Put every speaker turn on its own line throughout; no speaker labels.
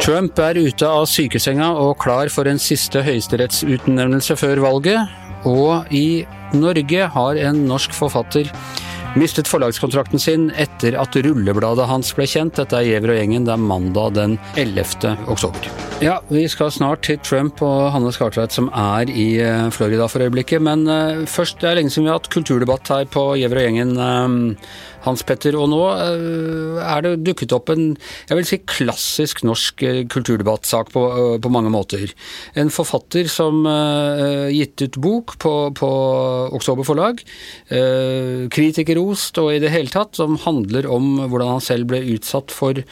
Trump er ute av sykesenga og klar for en siste høyesterettsutnevnelse før valget. Og i Norge har en norsk forfatter mistet forlagskontrakten sin etter at rullebladet hans ble kjent. Dette er Gjever og gjengen. Det er mandag den 11. oktober. Ja, vi skal snart til Trump og Hanne Skartveit som er i eh, Florida for øyeblikket. Men uh, først, det er lenge siden vi har hatt kulturdebatt her på Gjever og gjengen. Uh, hans Petter. Og nå er det dukket opp en jeg vil si klassisk norsk kulturdebattsak på, på mange måter. En forfatter som gitt ut bok på, på Oktober forlag. kritikerrost og i det hele tatt, som handler om hvordan han selv ble utsatt for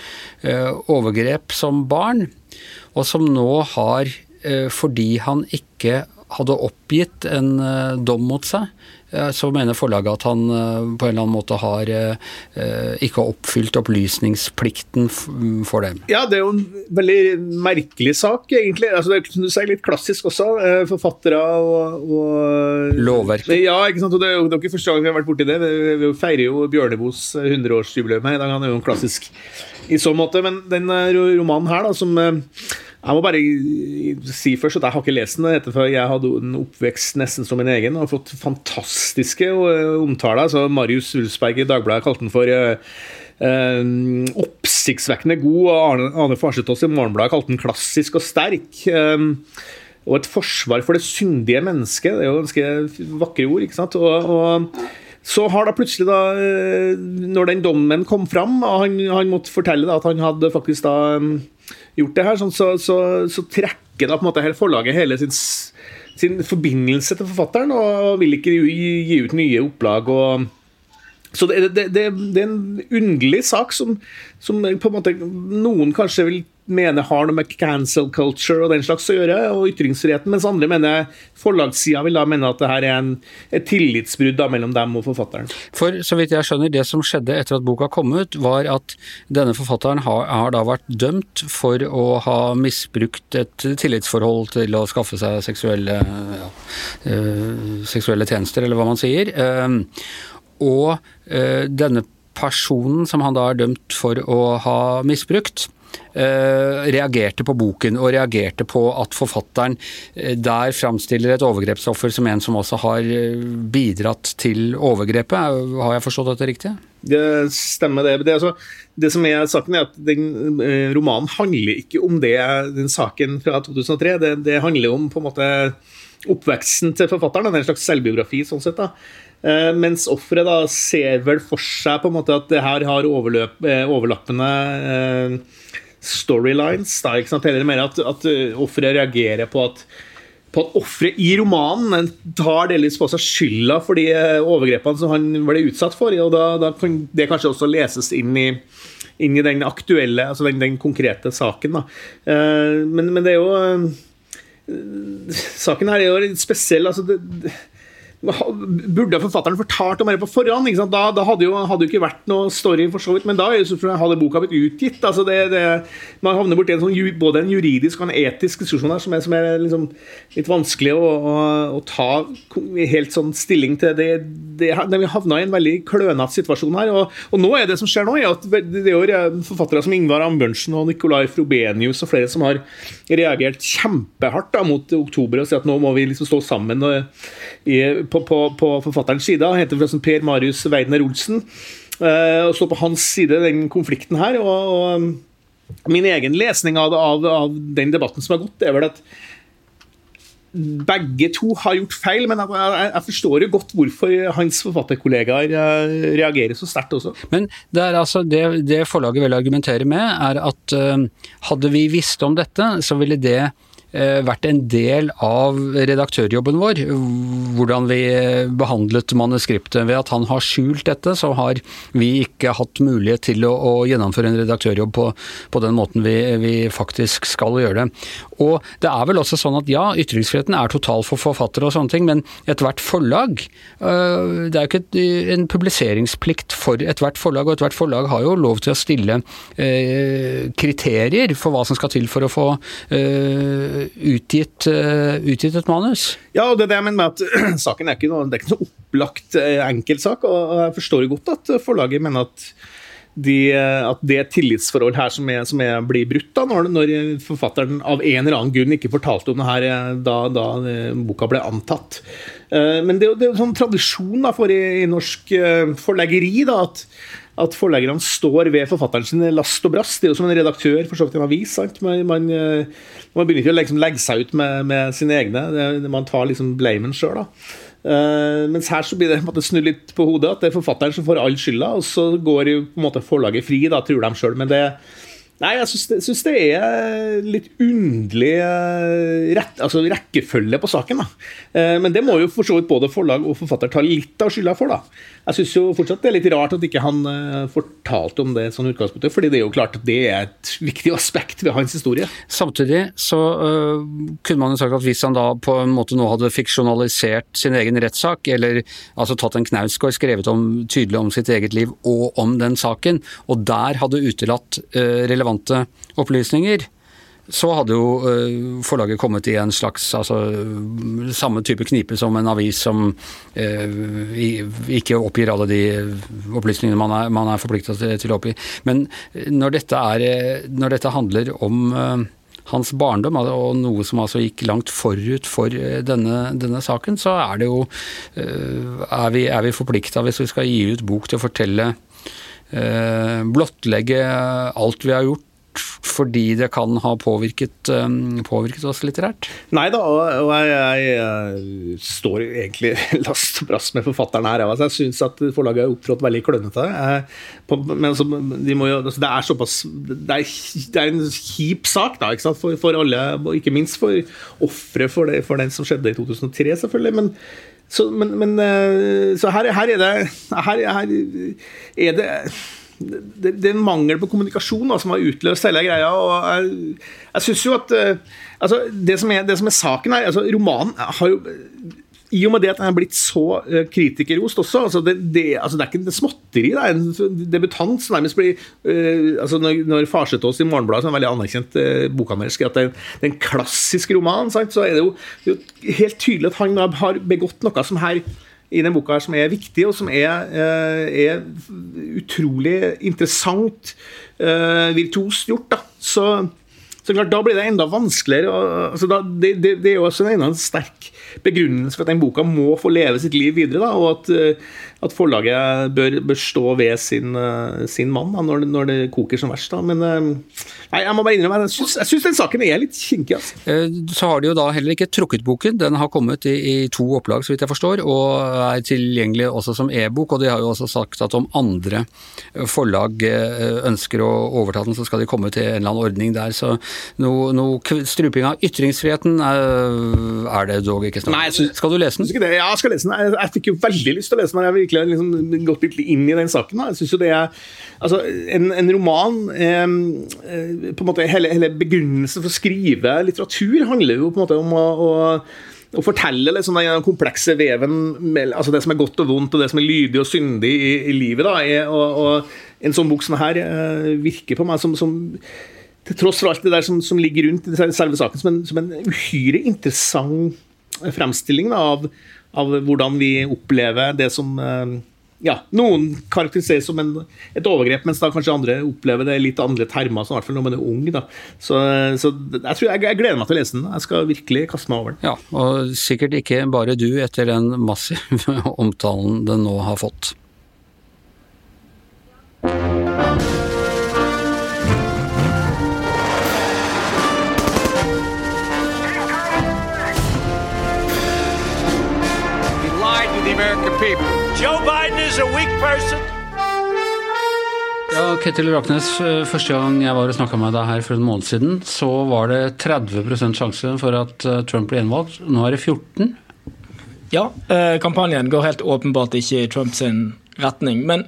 overgrep som barn, og som nå har, uh, fordi han ikke hadde oppgitt en uh, dom mot seg, så mener forlaget at han på en eller annen måte har ikke oppfylt opplysningsplikten for dem.
Ja, det er jo en veldig merkelig sak, egentlig. Altså, det er si, litt klassisk også. Forfattere og, og
Lovverket.
Ja, ikke sant. Og det er jo ikke første gang vi har vært borti det. Vi feirer jo Bjørneboes 100-årsjubileum her i dag. Han er jo en klassisk i så måte. Men den romanen her, da, som jeg må bare si først at jeg har ikke lest den. Etter før. Jeg hadde en oppvekst nesten som min egen og har fått fantastiske eh, omtaler. Så Marius Ulsberg i Dagbladet kalte den for uh, oppsiktsvekkende god. og Arne, Arne Farsetås i Morgenbladet kalte den klassisk og sterk. Um, og et forsvar for det syndige mennesket. Det er jo ganske vakre ord. ikke sant? og, og så har da plutselig, da, når den dommen kom fram, han, han måtte fortelle da, at han hadde faktisk da gjort det her, sånn, så, så, så, trekker da på en måte hele forlaget hele sin, sin, forbindelse til forfatteren, og vil ikke gi, gi ut nye opplag. og så det, det, det, det, er en underlig sak som, som, på en måte noen kanskje vil mene har noe med cancel culture og den slags å gjøre, og ytringsfriheten, mens andre mener forlagssida vil da mene at det her er en, et tillitsbrudd da, mellom dem og forfatteren.
For så vidt jeg skjønner, det som skjedde etter at boka kom ut, var at denne forfatteren har, har da vært dømt for å ha misbrukt et tillitsforhold til å skaffe seg seksuelle, ja, øh, seksuelle tjenester, eller hva man sier. Øh, og øh, denne personen som han da er dømt for å ha misbrukt, reagerte på boken og reagerte på at forfatteren uh, der framstiller et overgrepsoffer som en som også har uh, bidratt til overgrepet. Har jeg forstått dette riktig?
Det stemmer, det. Det, altså, det som er saken, er at den romanen handler ikke om det, den saken fra 2003. Det, det handler om på en måte oppveksten til forfatteren. En slags selvbiografi, sånn sett. da. Uh, mens offeret da ser vel for seg på en måte at det her har overløp, uh, overlappende uh, storylines. da, ikke sant? Eller mer at, at offeret reagerer på at på at offeret i romanen tar delvis på seg skylda for de overgrepene som han ble utsatt for. og Da, da kan det kanskje også leses inn i, inn i den aktuelle, altså den, den konkrete saken. Men, men, det er jo Saken her er jo litt spesiell. altså det, Burde forfatteren fortalt om det på forhånd? Da, da, hadde jo hadde ikke vært noe story, for så vidt, men da hadde boka blitt utgitt. Altså det, det, man havner borti sånn, både en juridisk og en etisk diskusjon her som er, som er liksom litt vanskelig å, å, å, ta helt sånn stilling til. Det, det, vi havna i en veldig klønete situasjon her. Og, og, nå er det som skjer nå, er at det er forfattere som Ingvar Ambjørnsen og Nicolai Frobenius og flere som har reagert kjempehardt da, mot oktober og sier at nå må vi liksom stå sammen. Og, i, på, på, på forfatterens side. Han heter forresten Per Marius Weidner Olsen. Uh, og står på hans side den konflikten her. Og, og min egen lesning av, av, av, den debatten som har gått, er vel at begge to har gjort feil, men jeg, jeg, jeg forstår jo godt hvorfor hans forfatterkollegaer uh, reagerer så sterkt også.
Men det, altså, det, det forlaget vil argumentere med, er at uh, hadde vi visst om dette, så ville det Eh, vært en del av redaktørjobben vår. Hvordan vi behandlet manuskriptet. Ved at han har skjult dette, så har vi ikke hatt mulighet til å, å gjennomføre en redaktørjobb på, på den måten vi, vi, faktisk skal gjøre det. Og det er vel også sånn at ja, ytringsfriheten er total for forfattere og sånne ting, men ethvert forlag øh, Det er jo ikke en publiseringsplikt for ethvert forlag, og ethvert forlag har jo lov til å stille øh, kriterier for hva som skal til for å få øh, utgitt, utgitt, et manus.
Ja, og det er det jeg mener med at saken er ikke noe, det er ikke noe opplagt enkeltsak. Og jeg forstår godt at forlaget mener at de, at det tillitsforhold her som, er, som er, blir brutt, da, når, når, forfatteren av en eller annen grunn ikke fortalte om det her da, da boka ble antatt. Men det, det er jo sånn tradisjon da, for i, i norsk forleggeri da, at at forleggerne står ved forfatteren sin last og brast. Det er jo som en redaktør for så vidt en avis. sant? Man, man, eh, man begynner ikke å liksom legge seg ut med, med sine egne. Man tar liksom blamen sjøl. Uh, mens her så blir det på en måte snudd litt på hodet. At det er forfatteren som får all skylda, og så går jo på en måte forlaget fri, da, tror de sjøl. Men det, Nei, jeg syns det er litt underlig eh, rett, altså rekkefølge på saken. da. Eh, men det må jo for så vidt både forlag og forfatter ta litt av skylda for. da. Jeg syns jo fortsatt det er litt rart at ikke han fortalte om det sånn utgangspunktet, fordi det er jo klart at det er et viktig aspekt ved hans historie.
Samtidig så uh, kunne man jo sagt at hvis han da på en måte nå hadde fiksjonalisert sin egen rettssak, eller altså tatt en knausgård, skrevet om, tydelig om sitt eget liv og om den saken, og der hadde utelatt uh, relevante opplysninger, så hadde jo uh, forlaget kommet i en slags altså, samme type knipe som en avis som eh, ikke oppgir alle de opplysningene man er, man er forplikta til, å oppgi. Men når dette, er, når dette handler om eh, hans barndom, og noe som altså gikk langt forut for denne, denne saken, så er det jo Er vi, er vi forplikta, hvis vi skal gi ut bok, til å fortelle Blottlegge alt vi har gjort fordi det kan ha påvirket, um, påvirket oss litterært?
Nei da, og jeg, jeg, jeg, står egentlig last og brast med forfatteren her. Altså, jeg syns at forlaget har opptrådt veldig klønete. Men altså, de jo, altså, det er såpass Det er, det er en kjip sak da, ikke for, for, alle, ikke minst for ofre for, for den som skjedde i 2003, selvfølgelig. men så, men, men, eh, så her, her, er det her, her er det det, det, er en mangel på kommunikasjon da, som har utløst hele greia. og Jeg, jeg synes jo at uh, altså, det, som er, det, som er, saken her altså, Romanen har jo i og med det at den er blitt så uh, kritikerrost også altså det, det, altså det, er ikke en småtteri. Det er en debutant som nærmest blir uh, altså Når, når Farsetås i Morgenbladet, som er en veldig anerkjent uh, bokanmelder, at det, det, er en klassisk roman, sant? så er det jo, det er jo helt tydelig at han har begått noe som her i den boka her som er viktig, og som er, eh, er utrolig interessant, uh, virtuost gjort. da. Så, så klart, Da blir det enda vanskeligere. Og, altså, da, det, det, det, er jo også en, enda sterk begrunnelse for at den boka må få leve sitt liv videre. Da, og at, uh, at forlaget bør, bør, stå ved sin, uh, sin mann da, når, når, det koker som verst. Da. Men nei, jeg må bare innrømme jeg syns den saken er litt kinkig. Altså.
Så har de jo da heller ikke trukket boken. Den har kommet i, i to opplag, så vidt jeg forstår, og er tilgjengelig også som e-bok. Og de har jo også sagt at om andre forlag ønsker å overta den, så skal de komme til en eller annen ordning der. Så noe, noe struping av ytringsfriheten er det dog ikke snart. Nei, synes, skal du lese den?
Ja, jeg skal lese den. Jeg, jeg, fikk jo veldig lyst til å lese den. Jeg har virkelig liksom, gått litt inn i den saken. Jeg synes jo det er altså, en, en roman eh, på en måte Hele, hele begrunnelsen for å skrive litteratur handler jo på en måte om å, å å fortelle liksom, den komplekse veven altså det som er godt og vondt, og det som er lydig og syndig i, i livet. Da, er, og, og, En sånn bok som her uh, virker på meg som, som til tross for alt det der som, som ligger rundt i selve saken, som en, som en uhyre interessant fremstilling da, av, av, hvordan vi opplever det som eh, ja, Noen karakteriseres som en, et overgrep, mens da kanskje andre opplever det i litt andre termer, som i hvert fall når man er ung. Da. Så, så jeg, jeg, jeg, gleder meg til å lese den. Jeg skal virkelig kaste meg over den.
Ja, og sikkert ikke bare du etter den massive omtalen den nå har fått. Joe Biden is a weak person. Ja, Ketil Raknes, første gang jeg var og snakka med deg her for en måned siden, så var det 30 sjanse for at eh, Trump ble gjenvalgt. Nå er det 14
Ja, eh, kampanjen går helt åpenbart ikke i Trumps retning. Men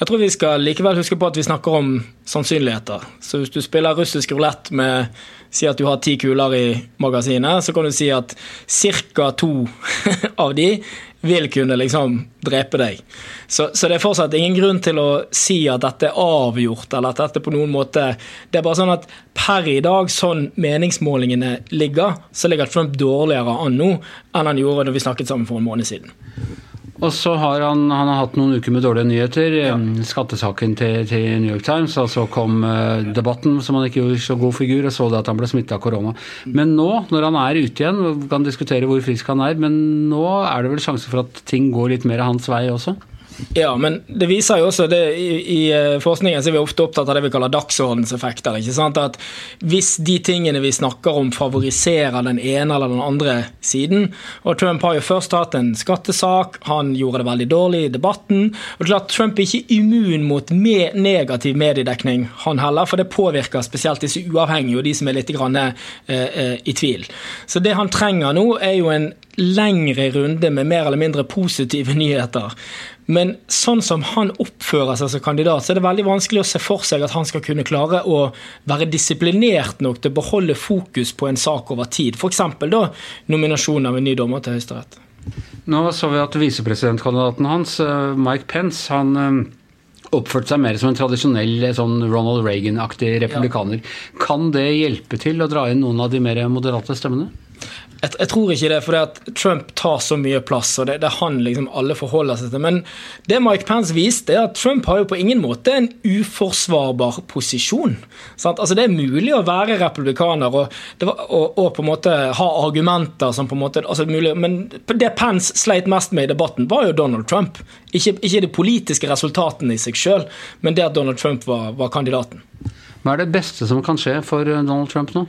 jeg tror vi skal likevel huske på at vi snakker om sannsynligheter. Så hvis du spiller russisk rulett med Si at du har ti kuler i magasinet, så kan du si at ca. to av de vil kunne liksom drepe deg. Så, så, det er fortsatt ingen grunn til å si at dette er avgjort, eller at dette på noen måte Det er bare sånn at per i dag, sånn meningsmålingene ligger, så ligger Trump dårligere an nå enn han gjorde da vi snakket sammen for en måned siden.
Og så har han, han har hatt noen uker med dårlige nyheter. Ja. Skattesaken til, til, New York Times, og så kom uh, debatten som han ikke gjorde så god figur, og så det at han ble smitta av korona. Men nå, når han er ute igjen, vi kan diskutere hvor frisk han er, men nå er det vel sjanse for at ting går litt mer hans vei også?
Ja, men det viser jo også det, i, i, eh, forskningen så er vi ofte opptatt av det vi kaller dagsordenseffekter. ikke sant? At Hvis de tingene vi snakker om favoriserer den ene eller den andre siden og Trump har jo først hatt en skattesak, han gjorde det veldig dårlig i debatten. og klart Trump er ikke immun mot med negativ mediedekning, han heller, for det påvirker spesielt disse uavhengige og de som er litt grann, eh, eh, i tvil. Så det han trenger nå, er jo en lengre runde med mer eller mindre positive nyheter. Men sånn som han oppfører seg som kandidat, så er det veldig vanskelig å se for seg at han skal kunne klare å være disiplinert nok til å beholde fokus på en sak over tid. F.eks. da nominasjonen av en ny dommer til Høyesterett.
Nå så vi at visepresidentkandidaten hans, eh, Mike Pence, han eh, oppførte seg mer som en tradisjonell eh, sånn Ronald Reagan-aktig republikaner. Ja. Kan det hjelpe til å dra inn noen av de mer moderate stemmene?
Jeg, jeg, tror ikke det, for Trump tar så mye plass, og det, det er han liksom alle forholder seg til. Men det Mike Pence viste, er at Trump har jo på ingen måte en uforsvarbar posisjon. Altså Det er mulig å være republikaner og, var, og, og, på en måte ha argumenter som på en måte altså mulig, Men det Pence sleit mest med i debatten, var jo Donald Trump. Ikke, ikke de politiske resultatene i seg sjøl, men det at Donald Trump var, var kandidaten.
Hva er det beste som kan skje for Donald Trump nå?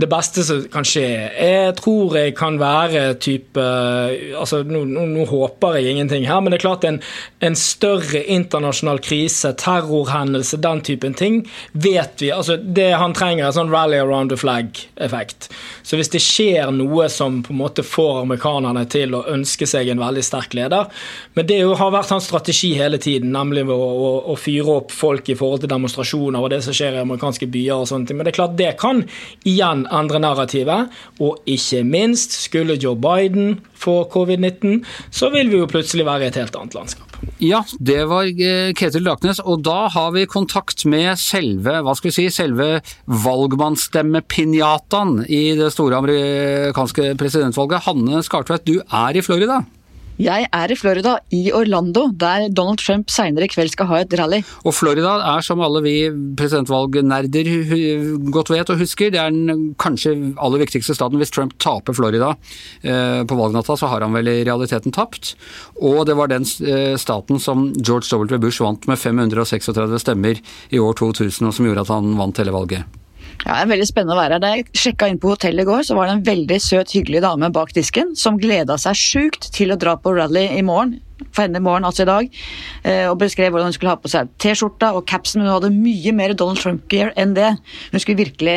Det beste som kan skje. Jeg tror jeg kan være type altså Nå, nå, nå håper jeg ingenting her, men det er klart en, en, større internasjonal krise, terrorhendelse, den typen ting, vet vi. altså Det han trenger, er sånn rally around the flag-effekt. Så hvis det skjer noe som på en måte får amerikanerne til å ønske seg en veldig sterk leder Men det har vært hans strategi hele tiden, nemlig å, å, å fyre opp folk i forhold til demonstrasjoner og det som skjer i amerikanske byer og sånne ting. Men det er klart, det kan igjen endre narrativet. Og ikke minst, skulle Joe Biden få covid-19, så vil vi jo plutselig være i et helt annet landskap.
Ja, det var eh, Ketil Laknes, og da har vi kontakt med selve hva skal vi si, selve valgmannsstemmepinjataen i det store amerikanske presidentvalget. Hanne Skartveit, du er i Florida?
Jeg er i Florida, i Orlando, der Donald Trump senere i kveld skal ha et rally.
Og Florida er, som alle vi presidentvalgnerder godt vet og husker, det er den kanskje aller viktigste staten. Hvis Trump taper Florida eh, på valgnatta, så har han vel i realiteten tapt. Og det var den eh, staten som George W. Bush vant med 536 stemmer i år 2000, og som gjorde at han vant hele valget.
Ja, det er veldig spennende å være her. Da jeg sjekka inn på hotellet i går, så var det en veldig søt, hyggelig dame bak disken som gleda seg sjukt til å dra på rally i morgen. For henne i morgen, altså i dag. Eh, og beskrev hvordan hun skulle ha på seg T-skjorta og capsen. Hun hadde mye mer Donald Trump-gear enn det. Hun skulle virkelig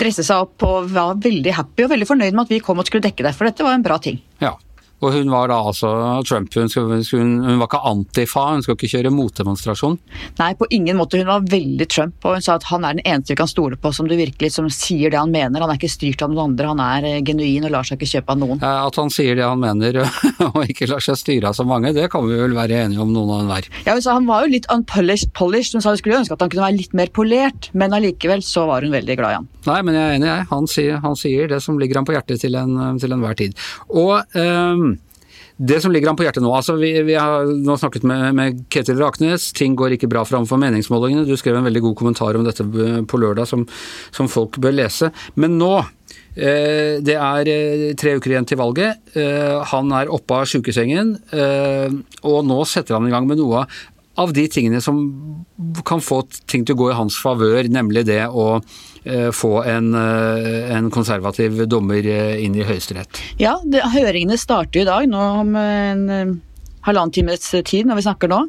dresse seg opp og var veldig happy og veldig fornøyd med at vi kom og skulle dekke det, for dette var en bra ting.
Ja, og hun var da altså Trump, hun, skulle, hun, var ikke antifa, hun skal ikke kjøre motdemonstrasjon?
Nei, på ingen måte. Hun var veldig Trump, og hun sa at han er den eneste vi kan stole på som du virkelig som sier det han mener. Han er ikke styrt av noen andre, han er eh, genuin og lar seg ikke kjøpe av noen.
At han sier det han mener og ikke lar seg styre av så mange, det kan vi vel være enige om noen og enhver.
Ja, hun sa han var jo litt unpolished, polished. hun sa hun skulle ønske at han kunne være litt mer polert, men allikevel så var hun veldig glad i han.
Nei, men jeg er enig, jeg. Han sier, han sier det som ligger ham på hjertet til, en, enhver tid. Og um det som ligger ham på hjertet nå altså Vi, vi har nå snakket med, med, Ketil Raknes. Ting går ikke bra framfor meningsmålingene. Du skrev en veldig god kommentar om dette på lørdag som, som folk bør lese. Men nå eh, det er eh, tre uker igjen til valget. Eh, han er oppe av sykesengen, og nå setter han i gang med noe av de tingene som kan få ting til å gå i hans favør, nemlig det å Eh, få en, eh, en konservativ dommer eh, inn i Høyesterett?
Ja, det, høringene starter i dag, nå om en halvannen times tid når vi snakker nå.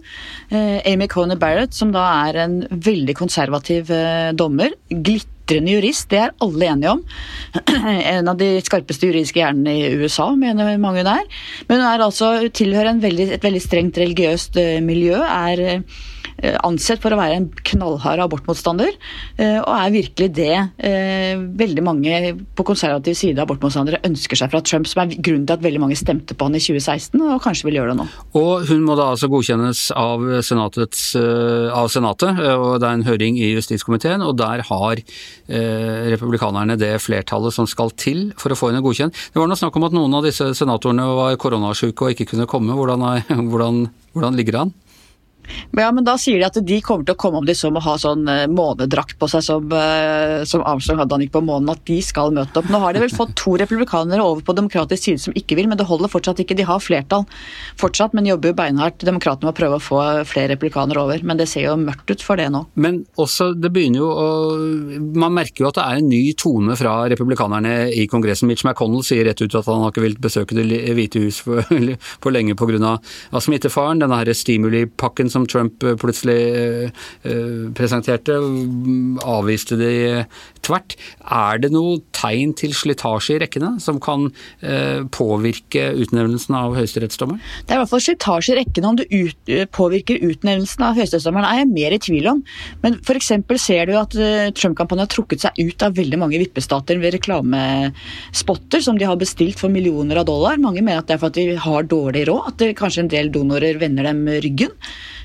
Amy Coney Barrett, som da er en veldig konservativ dommer, glitter glitrende jurist, det er alle enige om. En av de skarpeste juridiske hjernene i USA, mener mange hun er. Men hun er altså, tilhører veldig, et veldig strengt religiøst eh, miljø. er Eh, ansett for å være en knallhard abortmotstander, eh, og er virkelig det eh, veldig mange på konservativ side av abortmotstandere ønsker seg fra Trump, som er grunnen til at veldig mange stemte på han i 2016, og kanskje vil gjøre det nå.
Og hun må da altså godkjennes av, av Senatet, og det er en høring i justiskomiteen, og der har eh, republikanerne det flertallet som skal til for å få henne godkjent. Det var noe snakk om at noen av disse senatorene var koronasjuke og ikke kunne komme. Hvordan, er, hvordan, hvordan ligger det an?
Ja, men da sier de at de kommer til å komme om de så må ha sånn eh, månedrakt på seg som, eh, som Armstrong hadde han gikk på månen, at de skal møte opp. Nå har de vel fått to republikanere over på demokratisk side som ikke vil, men det holder fortsatt ikke. De har flertall fortsatt, men jobber jo beinhardt. Demokratene må prøve å få flere republikanere over, men det ser jo mørkt ut for det nå.
Men også, det begynner jo å Man merker jo at det er en ny tone fra republikanerne i Kongressen. Mitch McConnell sier rett ut at han har ikke villet besøke Det hvite hus for, for lenge pga. smittefaren. Denne stimulipakken som Trump eh, plutselig eh, eh, presenterte, avviste de tvert. Er det noe tegn til slitasje i rekkene som kan påvirke utnevnelsen av høyesterettsdommeren?
Det er i hvert fall slitasje i rekkene. Om det ut, påvirker utnevnelsen av høyesterettsdommeren er jeg mer i tvil om. Men f.eks. ser du at Trump-kampanjen har trukket seg ut av veldig mange vippestater ved reklamespotter som de har bestilt for millioner av dollar. Mange mener at det er for at de har dårlig råd, at kanskje en del donorer vender dem ryggen.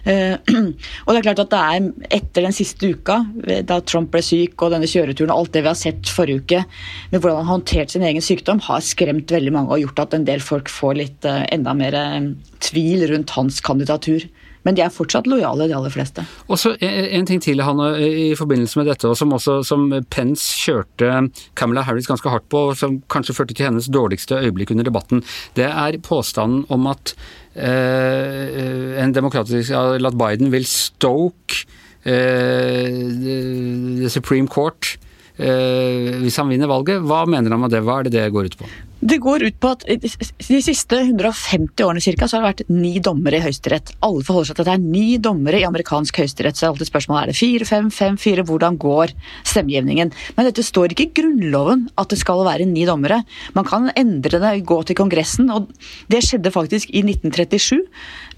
Eh, og det er klart at det er etter den siste uka, da Trump ble syk og denne kjøreturen og alt det vi har sett forrige uke, med hvordan han har håndtert sin egen sykdom, har skremt veldig mange og gjort at en del folk får litt eh, enda mer eh, tvil rundt hans kandidatur. Men de er fortsatt lojale, de aller fleste.
Og så En ting til Hanne, i forbindelse med dette, som, også, som Pence kjørte Camilla Harris ganske hardt på, som kanskje førte til hennes dårligste øyeblikk under debatten, det er påstanden om at en demokratisk at Biden vil stoke eh, the Supreme Court eh, hvis han vinner valget. Hva mener han med det? Hva er det det går ut på?
Det går ut på at de siste 150 årene cirka, så har det vært ni dommere i Høyesterett. Alle forholder seg til at det er ni dommere i amerikansk høyesterett. Så er alltid spørsmålet er det fire, fem, fem, fire. Hvordan går stemmegivningen? Men dette står ikke i Grunnloven at det skal være ni dommere. Man kan endre det, gå til Kongressen. Og det skjedde faktisk i 1937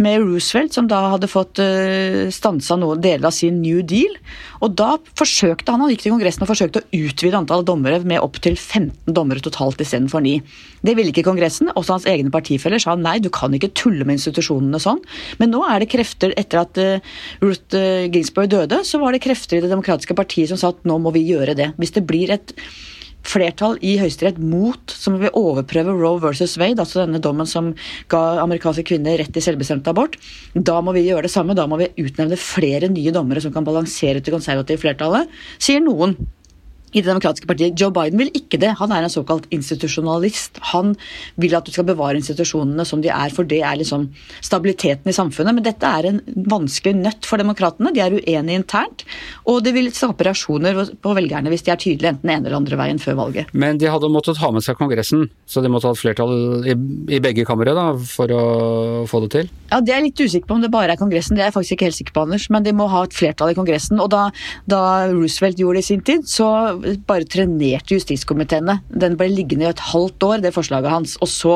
med Roosevelt, som da hadde fått uh, stansa noen deler av sin New Deal. Og da forsøkte han, han gikk til Kongressen og forsøkte å utvide antallet dommere med opptil 15 dommere totalt istedenfor ni. Det ville ikke Kongressen. Også hans egne partifeller sa nei, du kan ikke tulle med institusjonene sånn. Men nå er det krefter, etter at uh, Ruth uh, Ginsburg døde, så var det krefter i Det demokratiske partiet som sa at nå må vi gjøre det. Hvis det blir et flertall i Høyesterett mot, som vil overprøve Roe versus Wade, altså denne dommen som ga amerikanske kvinner rett til selvbestemt abort, da må vi gjøre det samme. Da må vi utnevne flere nye dommere som kan balansere til konservative flertallet, sier noen i Det demokratiske partiet. Joe Biden vil ikke det. Han er en såkalt institusjonalist. Han vil at du skal bevare institusjonene som de er, for det er liksom stabiliteten i samfunnet. Men dette er en vanskelig nøtt for demokratene. De er uenige internt, og det vil skape reaksjoner på velgerne hvis de er tydelige enten ene eller andre veien før valget.
Men de hadde måttet ha med seg Kongressen, så de måtte ha et flertall i, i begge kamre da, for å få det til?
Ja, Det er jeg litt usikker på om det bare er Kongressen, det er jeg faktisk ikke helt sikker på, Anders. Men de må ha et flertall i Kongressen. Og da, da Roosevelt gjorde det i sin tid, så bare trenerte justiskomiteene. Den ble liggende i et halvt år, det forslaget hans. Og så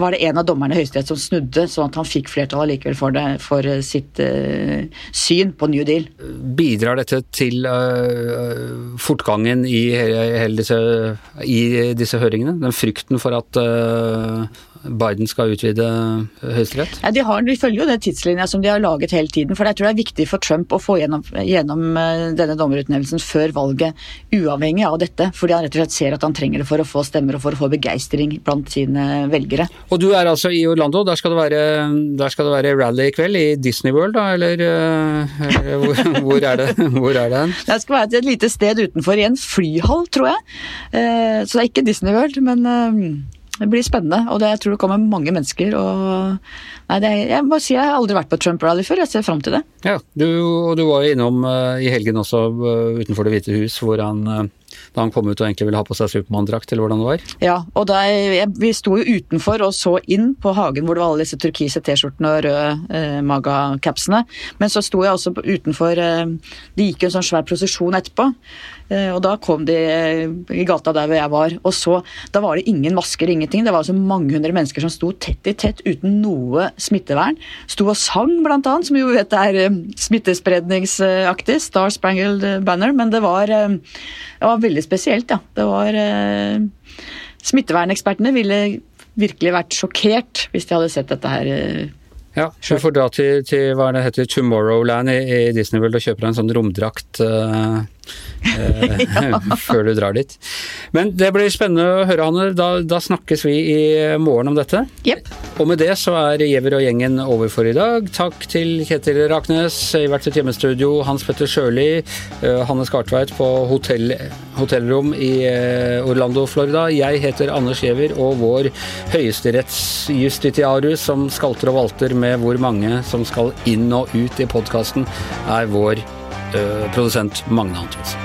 var det en av dommerne i Høyesterett som snudde, sånn at han fikk flertall allikevel for det, for eh, sitt uh, syn på New Deal.
Bidrar dette til uh, fortgangen i, disse, i, disse, høringene? Den frykten for at uh, Biden skal utvide Høyesterett?
Ja, de, de, følger jo den tidslinja som de har laget hele tiden. For jeg tror det er viktig for Trump å få gjennom, gjennom denne dommerutnevnelsen før valget, uavhengig av dette. Fordi han rett og slett ser at han trenger det for å få stemmer og for å få begeistring blant sine velgere.
Og du er altså i Orlando. Der skal det være, skal det være rally i kveld, i Disney World da, eller eller hvor, hvor, er det? Hvor er det?
Det skal være et lite sted utenfor, i en flyhall, tror jeg. Uh, så det er ikke Disney World, men det blir spennende, og det, jeg tror det kommer mange mennesker. og nei, det, Jeg må si jeg har aldri vært på Trump Rally før, jeg ser fram til det.
Ja, du, og du var jo innom uh, i helgen også uh, utenfor Det hvite hus, hvor han uh, da han kom ut og egentlig ville ha på seg Supermann-drakt, eller hvordan det var?
Ja, og da, jeg, vi sto jo utenfor og så inn på hagen hvor det var alle disse turkise T-skjortene og røde eh, maga-capsene. Men så sto jeg også utenfor eh, Det gikk jo en sånn svær prosesjon etterpå. Eh, og da kom de eh, i gata der hvor jeg var, og så Da var det ingen masker, ingenting. Det var altså mange hundre mennesker som sto tett i tett uten noe smittevern. Sto og sang, blant annet, som jo vet er eh, smittespredningsaktig. Star Spangled Banner. Men det var, det var veldig spesielt, ja. Det var Smittevernekspertene ville virkelig vært sjokkert hvis de hadde sett dette her
ja, du får dra til, til hva det heter, Tomorrowland i, i Disney World og kjøpe deg en sånn romdrakt uh, uh, før du drar dit. Men det blir spennende å høre, Hanne. Da, da snakkes vi i morgen om dette.
Yep.
Og med det så er Giæver og gjengen over for i dag. Takk til Kjetil Raknes i hvert sitt hjemmestudio, Hans Petter Sjøli, uh, Hanne Skartveit på hotell, hotellrom i Orlando, Florida. Jeg heter Anders Giæver, og vår høyesterettsjustitiarius som skalter og valter med hvor mange som skal inn og ut i podkasten, er vår produsent Magne Antonsen.